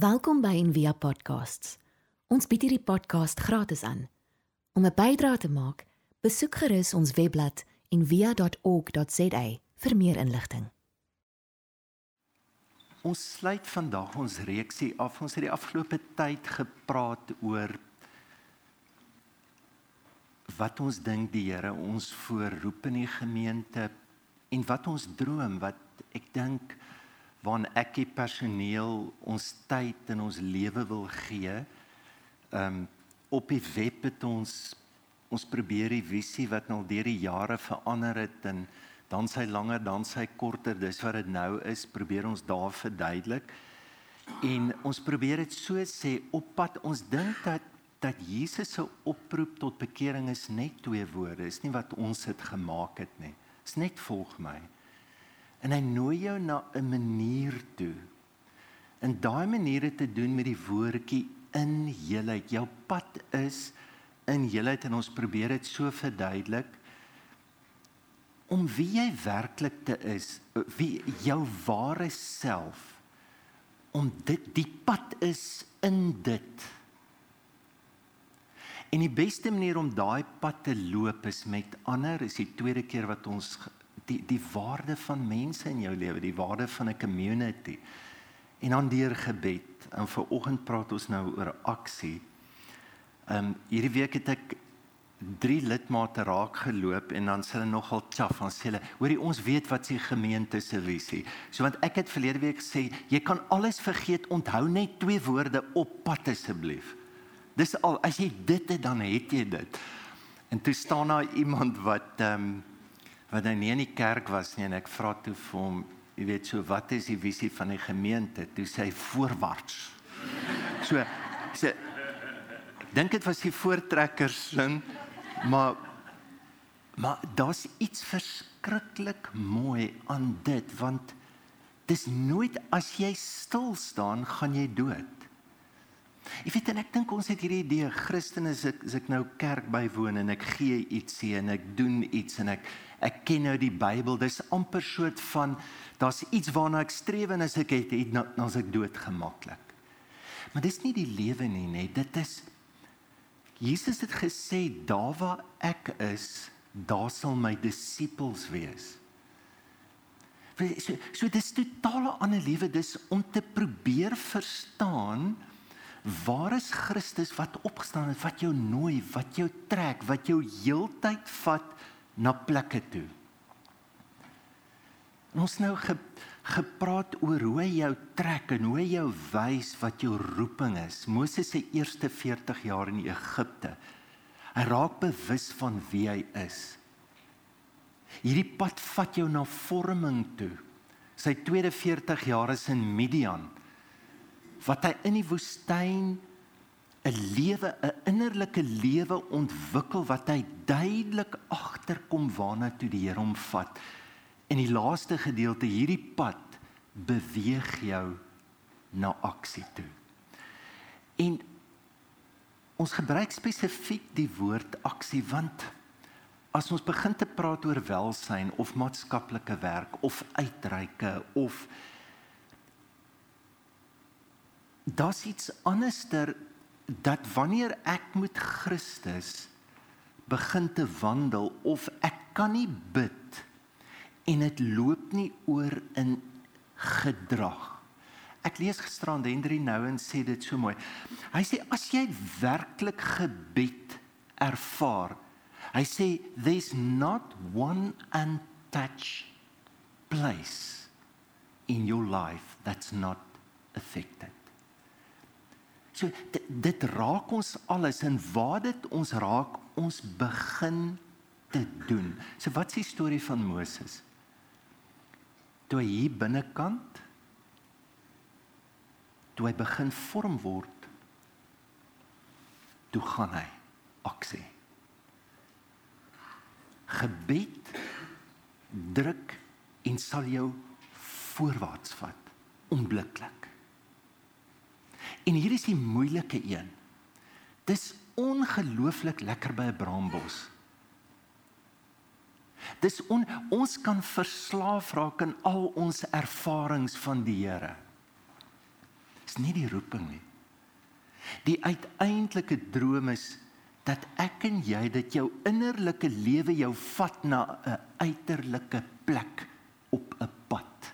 Welkom by Envia Podcasts. Ons bied hierdie podcast gratis aan. Om 'n bydrae te maak, besoek gerus ons webblad en via.org.za vir meer inligting. Ons sluit vandag ons reeksie af. Ons het die afgelope tyd gepraat oor wat ons dink die Here ons voorroep in die gemeente en wat ons droom wat ek dink waan ek die personeel ons tyd en ons lewe wil gee. Um op die web het ons ons probeer die visie wat nou deur die jare verander het en dan sy langer dan sy korter dis wat dit nou is probeer ons daar verduidelik en ons probeer dit so sê op pad ons dink dat dat Jesus se oproep tot bekering is net twee woorde is nie wat ons dit gemaak het nie is net volg my en hy nooi jou na 'n manier toe. En daai maniere te doen met die woordjie in heelheid. Jou pad is in heelheid en ons probeer dit so verduidelik om wie jy werklik te is wie jou ware self om dit die pad is in dit. En die beste manier om daai pad te loop is met ander is die tweede keer wat ons die die waarde van mense in jou lewe die waarde van 'n community en dan deur gebed en vir oggend praat ons nou oor aksie Ehm um, hierdie week het ek drie lidmate raak geloop en dan sê hulle nogal tjaf van sê hulle hoorie ons weet wat se gemeente se visie. So want ek het verlede week sê jy kan alles vergeet onthou net twee woorde op pad asseblief. Dis al as jy dit het dan het jy dit. En toe staan daar iemand wat ehm um, wat nou nie in die kerk was nie en ek vra toe vir hom jy weet so wat is die visie van die gemeente? Toe sê hy voorwaarts. So sê dink dit was die voortrekkers sin maar maar daar's iets verskriklik mooi aan dit want dis nooit as jy stil staan gaan jy dood. Ek weet en ek dink ons het hierdie idee Christen is ek, is ek nou kerk bywoon en ek gee ietsie en ek doen iets en ek ek ken nou die Bybel. Dis amper soort van daar's iets waarna ek streef en as ek het, het dan as ek dood gemaklik. Maar dis nie die lewe nie, net dit is Jesus het gesê daar waar ek is, daar sal my disippels wees. So, so dis totale ander lewe dis om te probeer verstaan waar is Christus wat opgestaan het wat jou nooi, wat jou trek, wat jou heeltyd vat na plekke toe. Ons nou ge, gepraat oor hoe hy jou trek en hoe hy jou wys wat jou roeping is. Moses se eerste 40 jaar in Egipte. Hy raak bewus van wie hy is. Hierdie pad vat jou na vorming toe. Sy tweede 40 jaar is in Midian. Wat hy in die woestyn 'n lewe, 'n innerlike lewe ontwikkel wat hy duidelik agterkom waarna toe die Here hom vat. En die laaste gedeelte hierdie pad beweeg jou na aksie toe. En ons gebruik spesifiek die woord aksie want as ons begin te praat oor welsyn of maatskaplike werk of uitreike of das iets anderster dat wanneer ek met Christus begin te wandel of ek kan nie bid en dit loop nie oor in gedrag. Ek lees gisterand Henry Nouwen sê dit so mooi. Hy sê as jy werklik gebed ervaar, hy sê there's not one untouched place in your life that's not affected. So dit, dit raak ons alles en waar dit ons raak, ons begin te doen. So wat is die storie van Moses? toe hy hier binnekant toe hy begin vorm word toe gaan hy aksie gebed druk en sal jou voorwaarts vat onmiddellik en hier is die moeilike een dis ongelooflik lekker by 'n braambos Dis on, ons kan verslaaf raak in al ons ervarings van die Here. Dis nie die roeping nie. Die uiteindelike droom is dat ek en jy dat jou innerlike lewe jou vat na 'n uiterlike plek op 'n pad.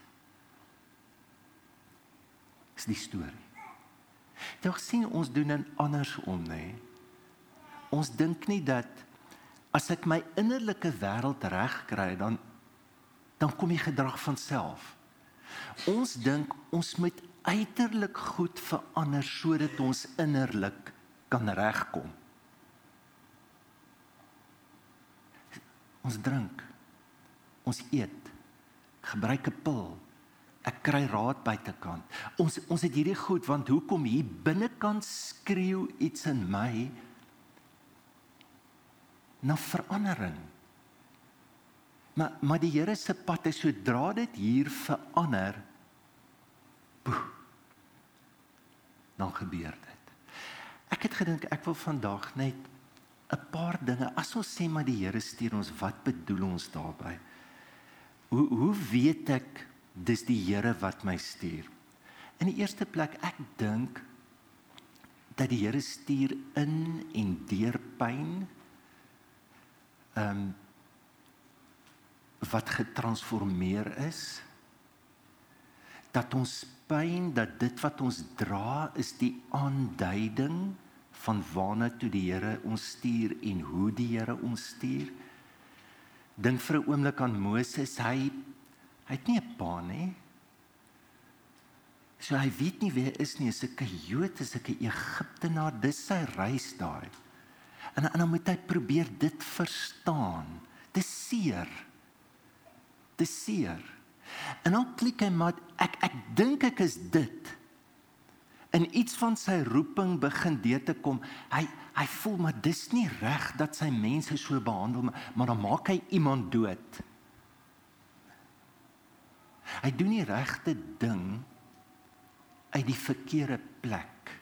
Dis die storie. Jy sien ons doen dit andersom, nê? Ons dink nie dat as ek my innerlike wêreld reg kry, dan dan kom die gedrag van self. Ons dink ons moet uiterlik goed verander sodat ons innerlik kan regkom. Ons drink. Ons eet. Gebruik 'n pil. Ek kry raad buitekant. Ons ons het hierdie goed want hoekom hier binnekant skreeu iets in my na verandering. Maar maar die Here se pad is sodra dit hier verander, poeh, dan gebeur dit. Ek het gedink ek wil vandag net 'n paar dinge. As ons sê maar die Here stuur ons, wat bedoel ons daarmee? Hoe hoe weet ek dis die Here wat my stuur? In die eerste plek, ek dink dat die Here stuur in en deur pyn. Ehm um, wat getransformeer is dat ons pyn dat dit wat ons dra is die aanduiding van waarna toe die Here ons stuur en hoe die Here ons stuur. Dink vir 'n oomblik aan Moses, hy hy het nie 'n pa nie. So hy weet nie wie is nie, is 'n Jood, is 'n Egiptenaar, dis sy reis daai. En en dan moet hy probeer dit verstaan. Dis seer. Dis seer. En dan klik hy maar ek ek dink ek is dit in iets van sy roeping begin deur te kom. Hy hy voel maar dis nie reg dat sy mense so behandel maar dan maak hy iemand dood. Hy doen die regte ding uit die verkeerde plek.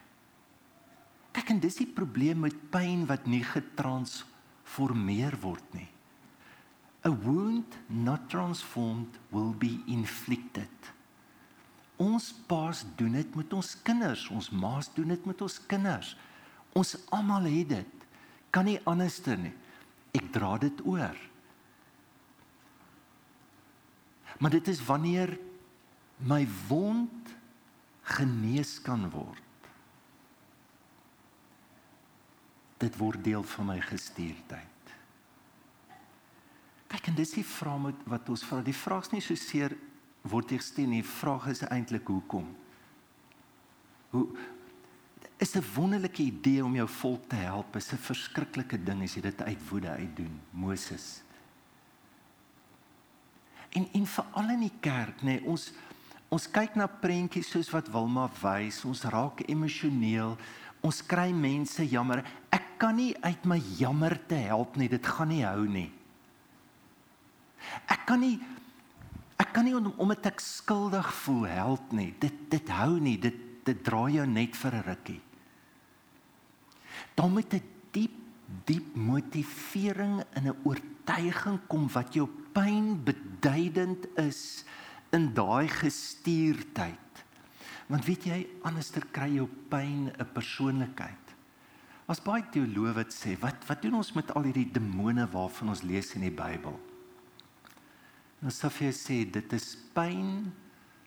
Kyk en dis die probleem met pyn wat nie getransformeer word nie. A wound not transformed will be inflicted. Ons paas doen dit met ons kinders, ons ma's doen dit met ons kinders. Ons almal het dit. Kan nie anderster nie. Ek dra dit oor. Maar dit is wanneer my wond genees kan word. Dit word deel van my gestuurdheid. Kyk en dis die vraag wat ons vra. Die vraag is nie so seer word jy gesteen nie. Die vraag is eintlik hoekom? Hoe is 'n wonderlike idee om jou volk te help. Is 'n verskriklike ding as jy dit uit woede uitdoen, Moses. En en veral in die kerk, nê, nee, ons ons kyk na prentjies soos wat Wilma wys, ons raak emosioneel. Ons kry mense jammer. Ek kan nie uit my jammer te help nie. Dit gaan nie hou nie. Ek kan nie Ek kan nie om omdat ek skuldig voel help nie. Dit dit hou nie. Dit dit dra jou net vir 'n rukkie. Dan moet 'n diep diep motivering in 'n oortuiging kom wat jou pyn beduidend is in daai gestuurdheid. Want weet jy, anderster kry jou pyn 'n persoonlikheid. As baie teoloë wat sê, wat wat doen ons met al hierdie demone waarvan ons lees in die Bybel? Nou Sofie sê dit is pyn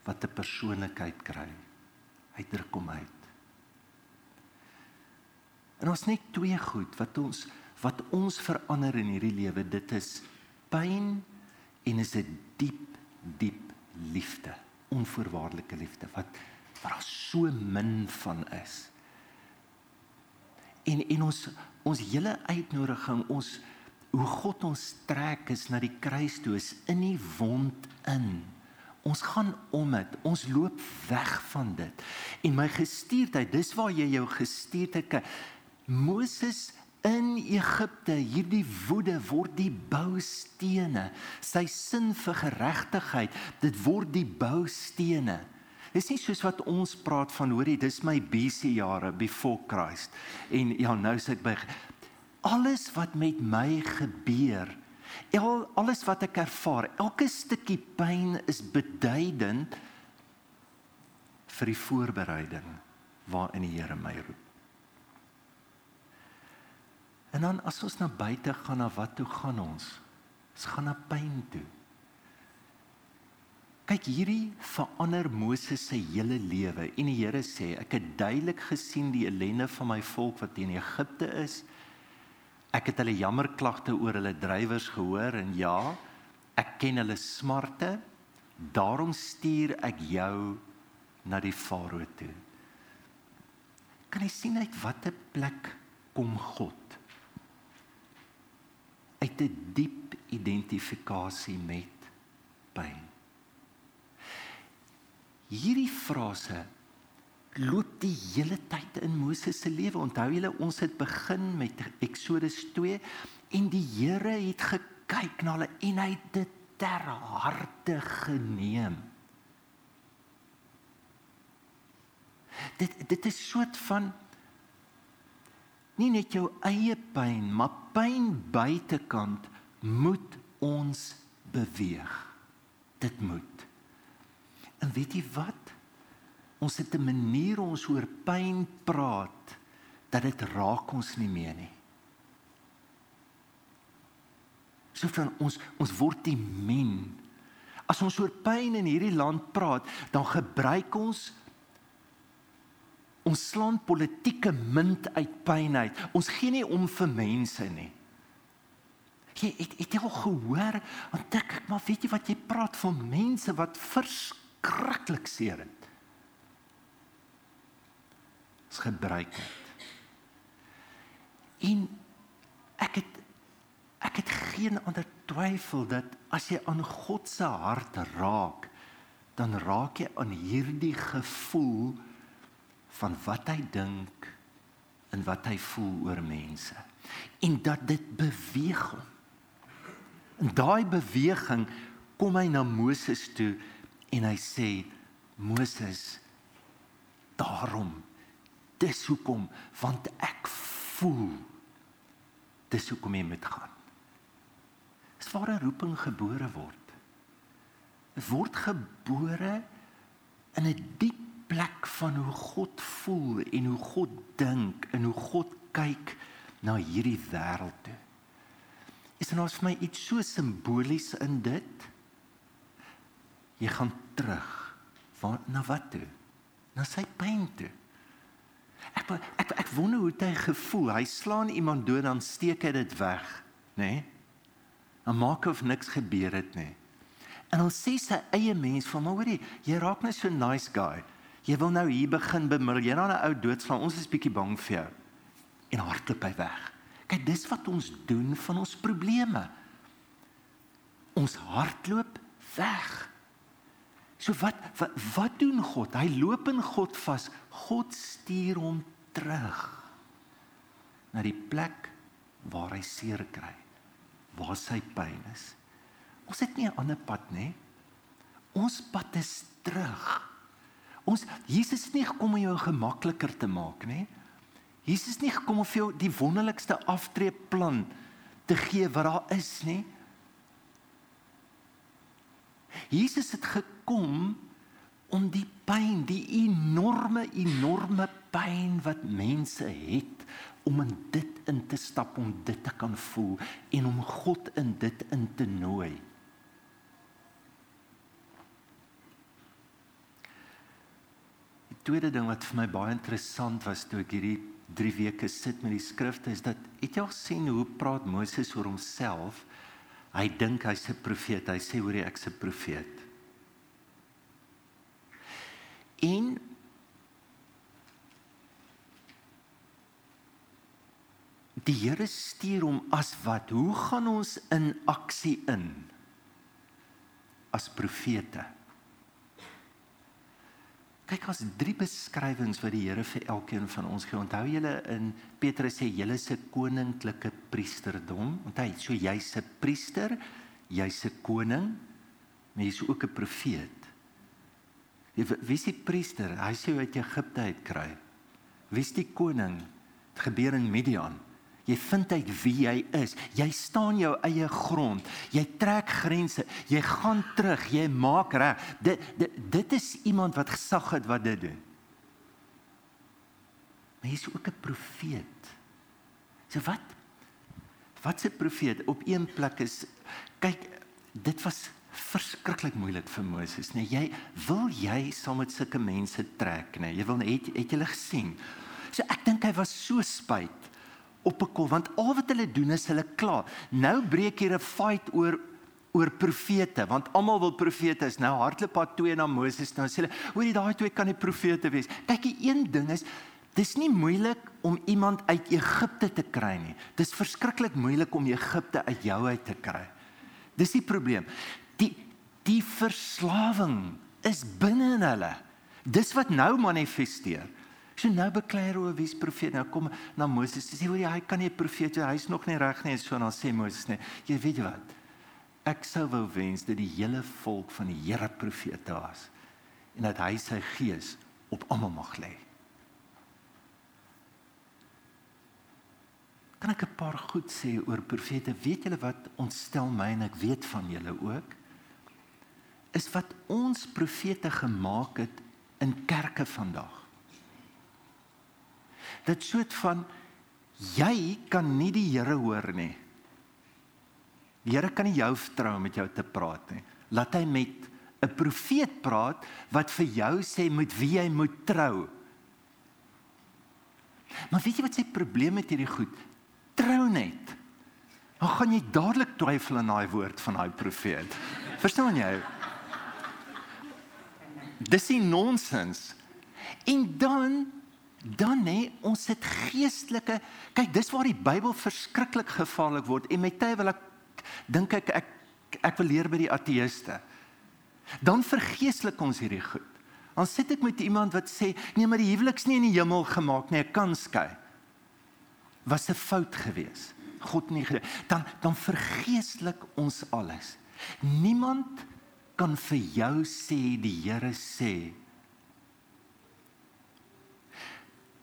wat 'n persoonlikheid kry. Hy druk hom uit. En ons net twee goed wat ons wat ons verander in hierdie lewe, dit is pyn en is 'n diep diep liefde, onvoorwaardelike liefde wat wat daar so min van is. En en ons ons hele uitnodiging ons hoe God ons trek is na die kruis toe is in die wond in. Ons gaan om dit. Ons loop weg van dit. En my gestuurdheid, dis waar jy jou gestuurdheid Moses in Egipte, hierdie woede word die boustene. Sy sin vir geregtigheid, dit word die boustene. Dis nie soos wat ons praat van hoorie, dis my BC jare before Christ. En ja, nou sit by alles wat met my gebeur, al alles wat ek ervaar, elke stukkie pyn is beduidend vir die voorbereiding waarin die Here my roep. En dan as ons na buite gaan, na wat toe gaan ons? Ons gaan na pyn toe. Kyk hierdie verander Moses se hele lewe en die Here sê ek het duidelik gesien die ellende van my volk wat in Egipte is. Ek het hulle jammerklagte oor hulle drywers gehoor en ja, ek ken hulle smarte. Daarom stuur ek jou na die farao toe. Kan jy sien uit watter plek kom God? Uit 'n diep identifikasie met pyn hierdie frase loop die hele tyd in Moses se lewe. Onthou julle ons het begin met Eksodus 2 en die Here het gekyk na hulle en hy het dit ter harte geneem. Dit dit is soort van nie net jou eie pyn, maar pyn buitekant moet ons beweeg. Dit moet. En weet jy wat? Ons het 'n manier ons oor pyn praat dat dit raak ons nie meer nie. So van ons ons word die min. As ons oor pyn in hierdie land praat, dan gebruik ons ons slaan politieke munt uit pyn uit. Ons gee nie om vir mense nie. Jy het, het jy al gehoor? Want ek maar weet jy wat jy praat van mense wat vers verskriklik seer het. Ons gebruik dit. En ek het ek het geen ander twyfel dat as jy aan God se hart raak, dan raak jy aan hierdie gevoel van wat hy dink en wat hy voel oor mense. En dat dit beweeg hom. En daai beweging kom hy na Moses toe en hy sê Moses daarom dis hoekom want ek voel dis hoekom jy moet gaan. Dis waar 'n roeping gebore word. Word gebore in 'n diep plek van hoe God voel en hoe God dink en hoe God kyk na hierdie wêreld toe. Is daar nou vir my iets so simbolies in dit? Jy gaan terug. Waar na wat toe? Na sy pyn toe. Ek ek ek wonder hoe hy gevoel. Hy slaan iemand dood dan steek hy dit weg, nê? Nee? Dan maak of niks gebeur het nie. En dan sê sy eie mens van, "Maar hoorie, jy raak net so nice guy. Jy wil nou hier begin bemiddel. Jy raak 'n ou doodslaan. Ons is bietjie bang vir jou." En hardloop hy weg. Kyk, dis wat ons doen van ons probleme. Ons hardloop weg. So wat wat wat doen God? Hy loop in God vas. God stuur hom terug na die plek waar hy seer kry. Waar sy pyn is. Ons het nie 'n ander pad nie. Ons pad is terug. Ons Jesus het nie gekom om jou gemakliker te maak nie. Jesus het nie gekom om vir jou die wonderlikste aftreeplan te gee wat daar is nie. Jesus het gekom om die pyn, die enorme enorme pyn wat mense het om in dit in te stap om dit te kan voel en om God in dit in te nooi. Tweede ding wat vir my baie interessant was toe ek hierdie 3 weke sit met die skrifte is dat het jy al sien hoe praat Moses oor homself? Hy dink hy's 'n profeet. Hy sê hoor jy ek's 'n profeet. En die Here stuur hom as wat? Hoe gaan ons in aksie in as profete? Kyk as drie beskrywings wat die Here vir elkeen van ons gee. Onthou julle in Petrus sê julle 'n koninklike priesterdom. Onthou, so jy's 'n priester, jy's 'n koning, maar jy's ook 'n profeet. Wie is die priester? Hy sê Egipte uit kry. Wie is die koning? Dit gebeur in Midian. Jy vind uit wie jy is. Jy staan jou eie grond. Jy trek grense. Jy gaan terug. Jy maak reg. Dit, dit dit is iemand wat gesag het wat dit doen. maar jy's ook 'n profeet. So wat wat 'n profeet op een plek is kyk dit was verskriklik moeilik vir Moses, nee. Jy wil jy saam met sulke mense trek, nee. Jy wil het het jy gesien. So ek dink hy was so spyt op 'n kol want al wat hulle doen is hulle kla. Nou breek hier 'n fight oor oor profete want almal wil profete is. Nou hardloop pad twee na Moses nou sê hulle, "Hoorie, daai twee kan nie profete wees." Kyk, die een ding is dis nie moeilik om iemand uit Egipte te kry nie. Dis verskriklik moeilik om Egipte uit jou uit te kry. Dis die probleem. Die die verslawing is binne in hulle. Dis wat nou manifesteer. So nou beklei oor wie's profeet. Nou kom na Moses. Sê hoor jy, hy kan nie 'n profeet wees. Hy's nog nie reg nie. So dan sê Moses net, jy weet wat? Ek sou wou wens dat die hele volk van die Here profete was en dat hy sy gees op almal mag lê. Kan ek 'n paar goed sê oor profete? Weet julle wat ontstel my en ek weet van julle ook? Is wat ons profete gemaak het in kerke vandag dit soort van jy kan nie die Here hoor nie. Die Here kan nie jou vertrou om met jou te praat nie. Laat hy met 'n profeet praat wat vir jou sê met wie jy moet trou. Maar weet jy wat sy probleem met hierdie goed? Trou net. Dan gaan jy dadelik twyfel aan daai woord van daai profeet. Verstaan jy? Dis nie nonsens. En dan dan nê ons het geestelike kyk dis waar die Bybel verskriklik gevaarlik word. En met tye wil ek dink ek ek ek wil leer by die ateëste dan vergeestelik ons hierdie goed. Dan sit ek met iemand wat sê nee maar die huweliks nie in die hemel gemaak nie ek kan skei was 'n fout gewees. God nie gedoen dan dan vergeestelik ons alles. Niemand kan vir jou sê die Here sê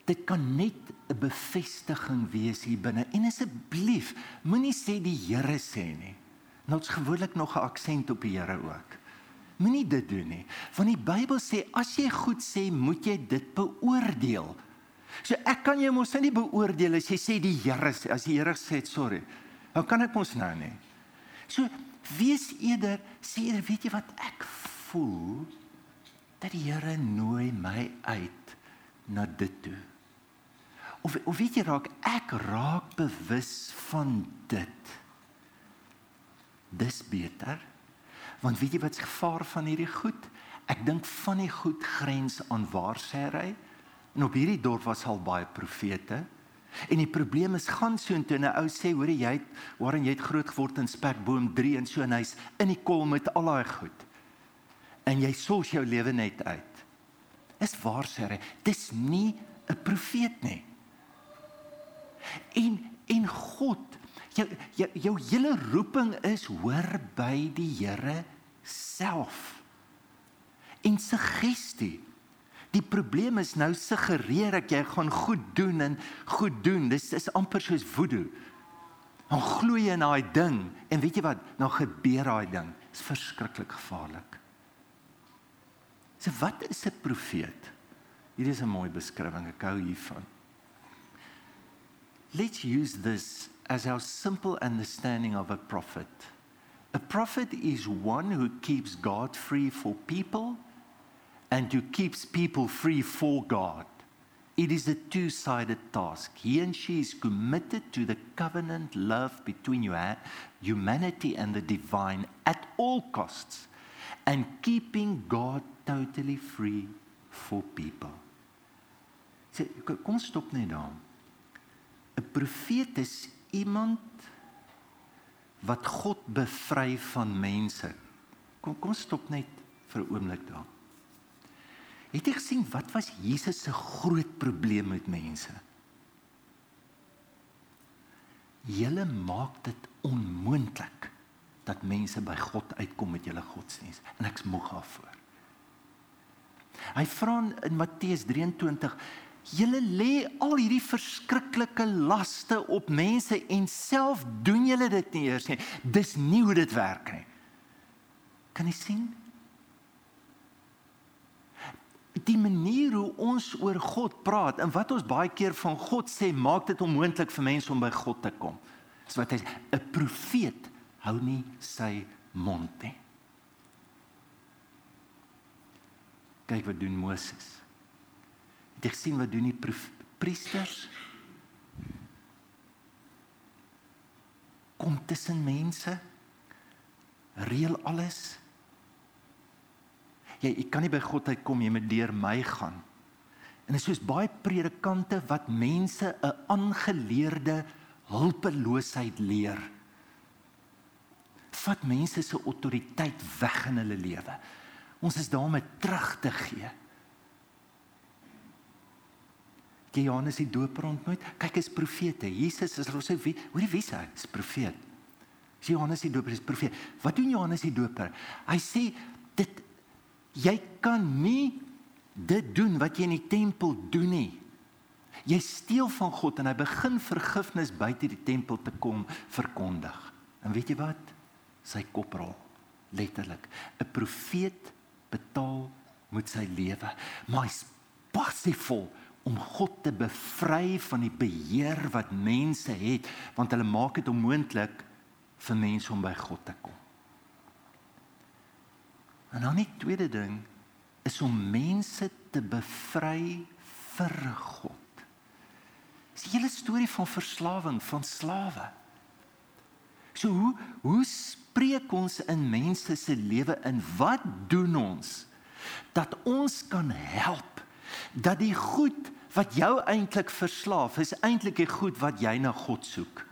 dit kan net 'n bevestiging wees hier binne. En asseblief, moenie sê die Here sê nie. Nou is gewoonlik nog 'n aksent op die Here ook. Moenie dit doen nie. Want die Bybel sê as jy goed sê, moet jy dit beoordeel. So ek kan jou mos nie beoordeel as jy sê die Here sê, as die Here sê sorry. Hoe kan ek mos nou nie? So wees eerder sê eerder weet jy wat ek voel dat die Here nooi my uit na dit toe of of weet jy raak ek raak bewus van dit. Dis beter. Want weet jy wat's gevaar van hierdie goed? Ek dink van die goed grens aan waarsêry en op hierdie dorp was al baie profete. En die probleem is gaan so intoe 'n ou sê hoor jy het waarin jy het groot geword in spekboom 3 en so en hy's in die kol met al daai goed. En jy sos jou lewe net uit. Is waarsêry dis nie 'n profeet nie En en God, jou jou, jou hele roeping is hoor by die Here self. En suggestie. Die probleem is nou suggereer ek jy gaan goed doen en goed doen. Dis is amper soos voodoo. Dan glo jy in daai ding en weet jy wat? Nou gebeur daai ding. Dit is verskriklik gevaarlik. So wat is 'n profeet? Hier is 'n mooi beskrywing. Ek hou hiervan. Let's use this as our simple understanding of a prophet. A prophet is one who keeps God free for people and who keeps people free for God. It is a two sided task. He and she is committed to the covenant love between humanity and the divine at all costs and keeping God totally free for people. Kom stop net daar. 'n profeet is iemand wat God bevry van mense. Kom kom stop net vir 'n oomblik daar. Het jy gesien wat was Jesus se groot probleem met mense? Julle maak dit onmoontlik dat mense by God uitkom met julle godsdienst en ek's moeg daarvoor. Hy vra in Matteus 23 Julle lê al hierdie verskriklike laste op mense en self doen julle dit nie eers nie. Dis nie hoe dit werk nie. Kan jy sien? die manier hoe ons oor God praat en wat ons baie keer van God sê, maak dit onmoontlik vir mense om by God te kom. Dis wat hy 'n profeet hou nie sy mond nie. Kyk wat doen Moses. Het jy gesien wat doen die priesters? Kom tussen mense. Reël alles. Jy ek kan nie by God uitkom jy moet deur my gaan. En dit is soos baie predikante wat mense 'n aangeleerde hulpeloosheid leer. Vat mense se autoriteit weg in hulle lewe. Ons is daar om dit terug te gee. Jy Johannes die Doper ontmoet. Kyk, is profete. Jesus is ons sê wie? Hoe die wie sê? Is profeet. Is Johannes die Doper is profeet. Wat doen Johannes die Doper? Hy sê dit jy kan nie dit doen wat jy in die tempel doen nie. Jy steel van God en hy begin vergifnis buite die tempel te kom verkondig. En weet jy wat? Sy kop rol letterlik. 'n Profeet betaal met sy lewe, maar hy's passiefvol om God te bevry van die beheer wat mense het, want hulle maak dit onmoontlik vir mense om by God te kom. En dan die tweede ding is om mense te bevry vir God. Dis die hele storie van verslawing van slawe. So hoe hoe spreek ons in mense se lewe in? Wat doen ons dat ons kan help dat die goed wat jou eintlik verslaaf is eintlik die goed wat jy na God soek?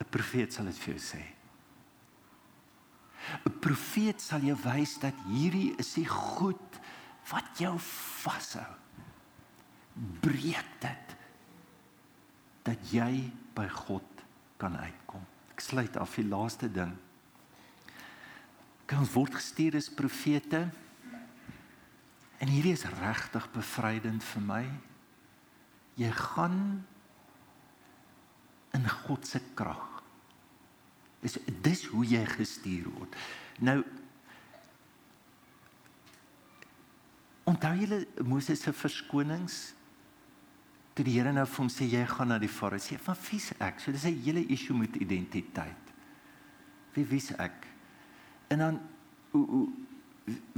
'n Profeet sal dit vir jou sê. 'n Profeet sal jou wys dat hierdie is die goed wat jou vashou. Breek dit dat jy by God kan uitkom sluit af die laaste ding. Kan word gestuur as profete. En hierdie is regtig bevrydend vir my. Jy gaan in God se krag. Dis dis hoe jy gestuur word. Nou Onthou julle Moses se verskonings toe die Here nou vir hom sê jy gaan na die Farao. Van wie's ek? So dis 'n hele issue met identiteit. Wie wie's ek? En dan hoe hoe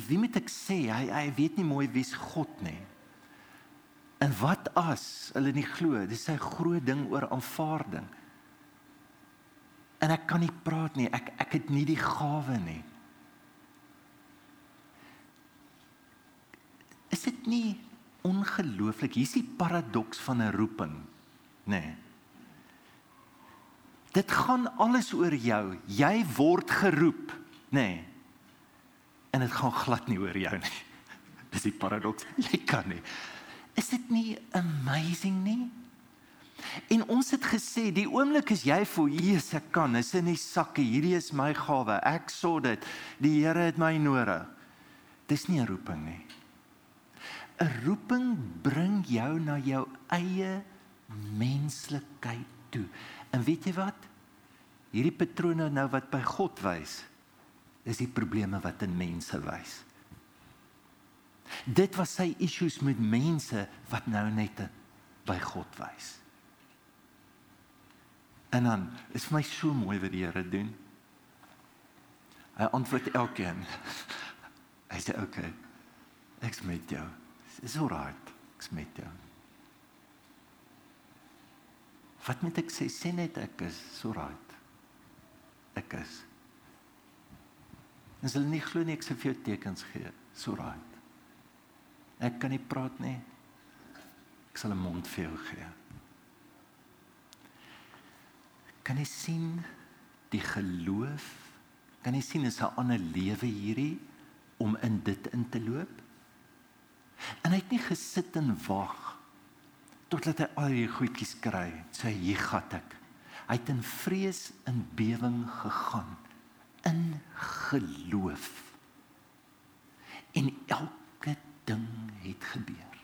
wie moet ek sê? Hy hy weet nie mooi wie's God nie. En wat as hulle nie glo? Dis sy groot ding oor aanvaarding. En ek kan nie praat nie. Ek ek het nie die gawe nie. Is dit nie ongelooflik. Hier's die paradoks van 'n roeping, nê. Nee. Dit gaan alles oor jou. Jy word geroep, nê. Nee. En dit gaan glad nie oor jou nie. Dis die paradoks. Jy kan nie. Is dit nie amazing nie? En ons het gesê die oomblik as jy voel Jesus ek kan, is in die sakke, hierdie is my gawe. Ek sou dit. Die Here het my nodig. Dis nie 'n roeping nie. 'n roeping bring jou na jou eie menslikheid toe. En weet jy wat? Hierdie patrone nou wat by God wys, is die probleme wat in mense wys. Dit was sy issues met mense wat nou net by God wys. En dan is my so mooi wat die Here doen. Hy antwoord elkeen. Hy sê. Okay, ek's met jou. Dis alright. Ek's met jou. Wat moet ek sê? Sê net ek is alright. Ek is. Ons sal nie glo nie ek sê vir jou tekens gee. Dis alright. Ek kan nie praat nie. Ek sal 'n mond vir jou gee. Kan jy sien die geloof? Kan jy sien is 'n ander lewe hierdie om in dit in te loop? En hy het nie gesit en wag totdat hy al die goedjies kry. Sê hier gaan ek. Hy het in vrees en bewering gegaan in geloof. En elke ding het gebeur.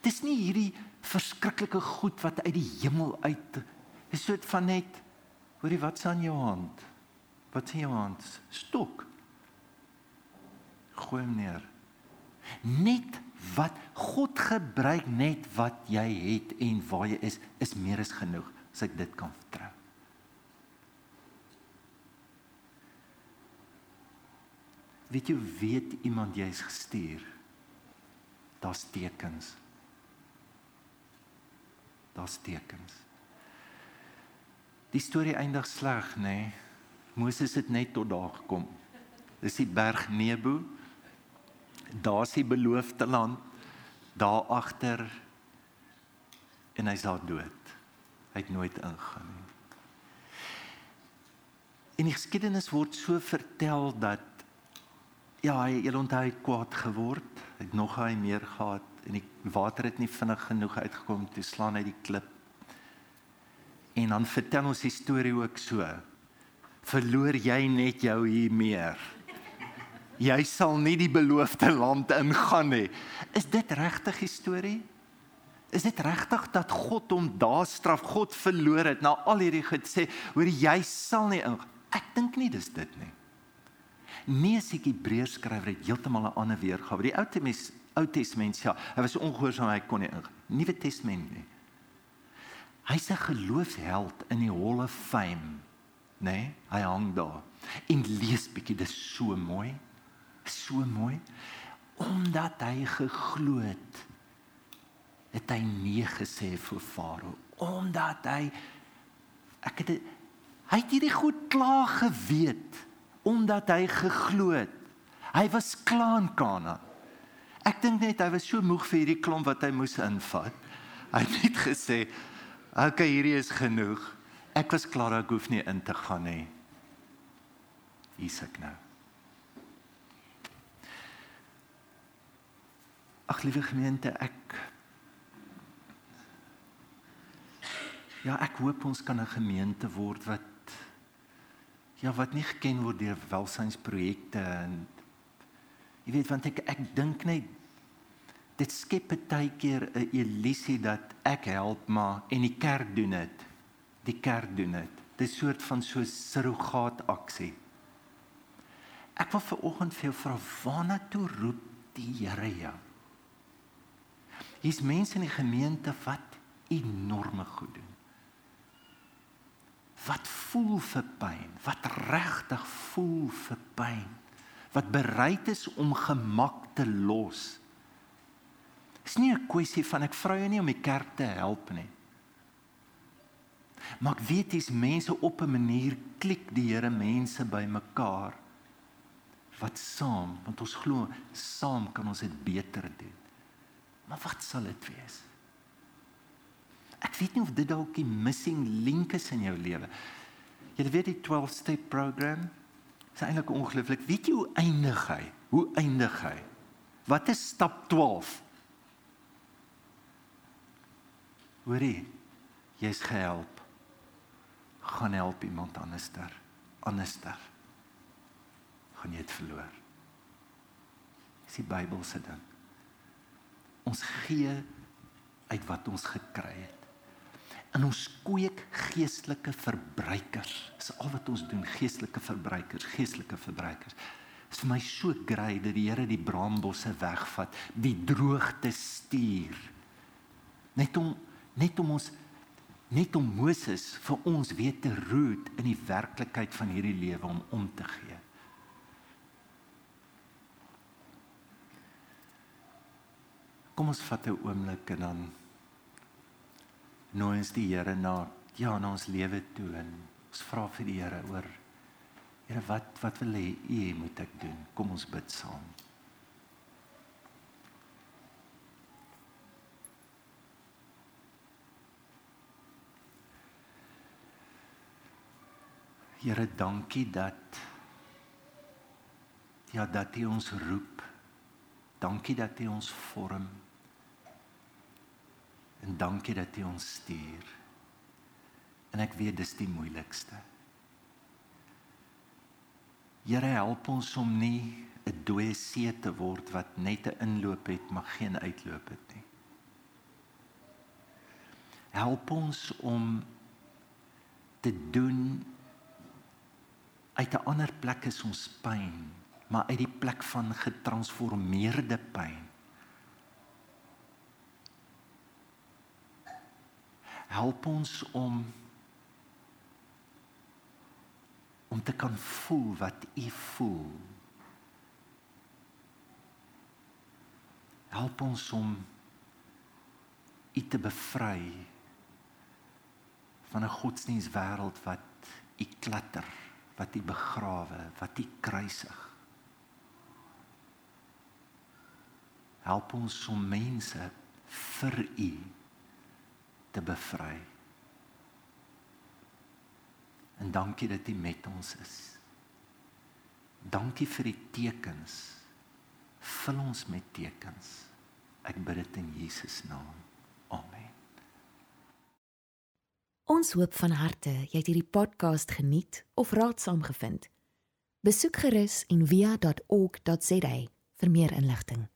Dis nie hierdie verskriklike goed wat uit die hemel uit is soort van net hoorie wat's aan jou hand? Wat is in jou hand? Stok. Gooi hom neer Net wat God gebruik net wat jy het en waar jy is is meer as genoeg as ek dit kan vertrou. Weet jy weet iemand jy's gestuur? Daar's tekens. Daar's tekens. Die storie eindig sleg, nê? Nee? Moses het net tot daar gekom. Dis die berg Nebo. Daar's die beloofde land daar agter en hy's daar dood. Hy het nooit ingaan nie. En die geskiedenis word so vertel dat ja, hy het onthou kwaad geword. Hy het nog hy meer gehad en die water het nie vinnig genoeg uitgekom toe slaan hy die klip. En dan vertel ons die storie ook so. Verloor jy net jou hier meer? Jy sal nie die beloofde land ingaan nie. Is dit regtig die storie? Is dit regtig dat God hom daar straf? God verloor het na al hierdie gesê, hoor jy sal nie in. Ek dink nie dis dit nie. Nee, se Hebreërs skrywer het heeltemal 'n ander weergawe. Die Ou Testament Ou Testament ja, hy was ongehoorsaam, hy kon nie in. Nuwe Testament nie. Hy's 'n geloofsheld in die Hall of Fame, nê? Nee, hy hang daar. En lees bietjie, dis so mooi. So mooi. Omdat hy geglo het, het hy nee gesê vir Farao. Omdat hy ek het hy het hierdie goed klaar geweet omdat hy geglo het. Hy was klaar in Kanaan. Ek dink net hy was so moeg vir hierdie klomp wat hy moes invat. Hy het net gesê, "Oké, okay, hierdie is genoeg. Ek was klaar, ek hoef nie in te gaan nie." Hier's ek nou. Ag liewe gemeente, ek Ja, ek hoop ons kan 'n gemeente word wat ja, wat nie geken word deur welsynsprojekte en jy weet want ek ek dink net dit skep baie keer 'n illusie dat ek help maar en die kerk doen dit. Die kerk doen dit. Dit is 'n soort van so surrogaat aksie. Ek wil ver oggend vir jou vra waarna toe roep die Here jou? Hier's mense in die gemeente wat enorme goed doen wat voel vir pyn, wat regtig voel vir pyn, wat bereid is om gemak te los. Dis nie 'n kwessie van ek vra jou nie om die kerk te help nie. Maar ek weet dis mense op 'n manier klik die Here mense bymekaar wat saam, want ons glo saam kan ons dit beter doen. Maar wat sal dit wees? Ek weet nie of dit dalk die missing link is in jou lewe. Jy weet die 12 step program is eintlik ongelooflik. Weet jy hoe eindig hy? Hoe eindig hy? Wat is stap 12? Hoorie, jy's gehelp. Gaan help iemand anderster. Anderster. Gaan jy dit verloor? Dis die Bybel se ding. Ons gee uit wat ons gekry het in ons kweek geestelike verbruikers. Dis al wat ons doen, geestelike verbruikers, geestelike verbruikers. Dit is vir my so grys dat die Here die braambosse wegvat, die droogte stuur. Net om net om ons net om Moses vir ons weer te roet in die werklikheid van hierdie lewe om om te gee. Kom ons vat 'n oomblik en dan nooi ons die Here na ja na ons lewe toe en ons vra vir die Here oor Here wat wat wil hy u moet ek doen? Kom ons bid saam. Here dankie dat ja dat U ons roep. Dankie dat U ons vorm En dankie dat U ons stuur. En ek weet dis die moeilikste. Here help ons om nie 'n dooie see te word wat net 'n inloop het maar geen uitloop het nie. Help ons om te doen uit 'n ander plek is ons pyn maar uit die plek van getransformeerde pyn. Help ons om om te kan voel wat u voel. Help ons om u te bevry van 'n godsdienstwêreld wat u klatter, wat u begrawe, wat u kruisig. Help ons om mense vir u te bevry. En dankie dat U met ons is. Dankie vir die tekens. Vul ons met tekens. Ek bid dit in Jesus naam. Amen. Ons hoop van harte jy het hierdie podcast geniet of raadsaam gevind. Besoek gerus en via.ok.za vir meer inligting.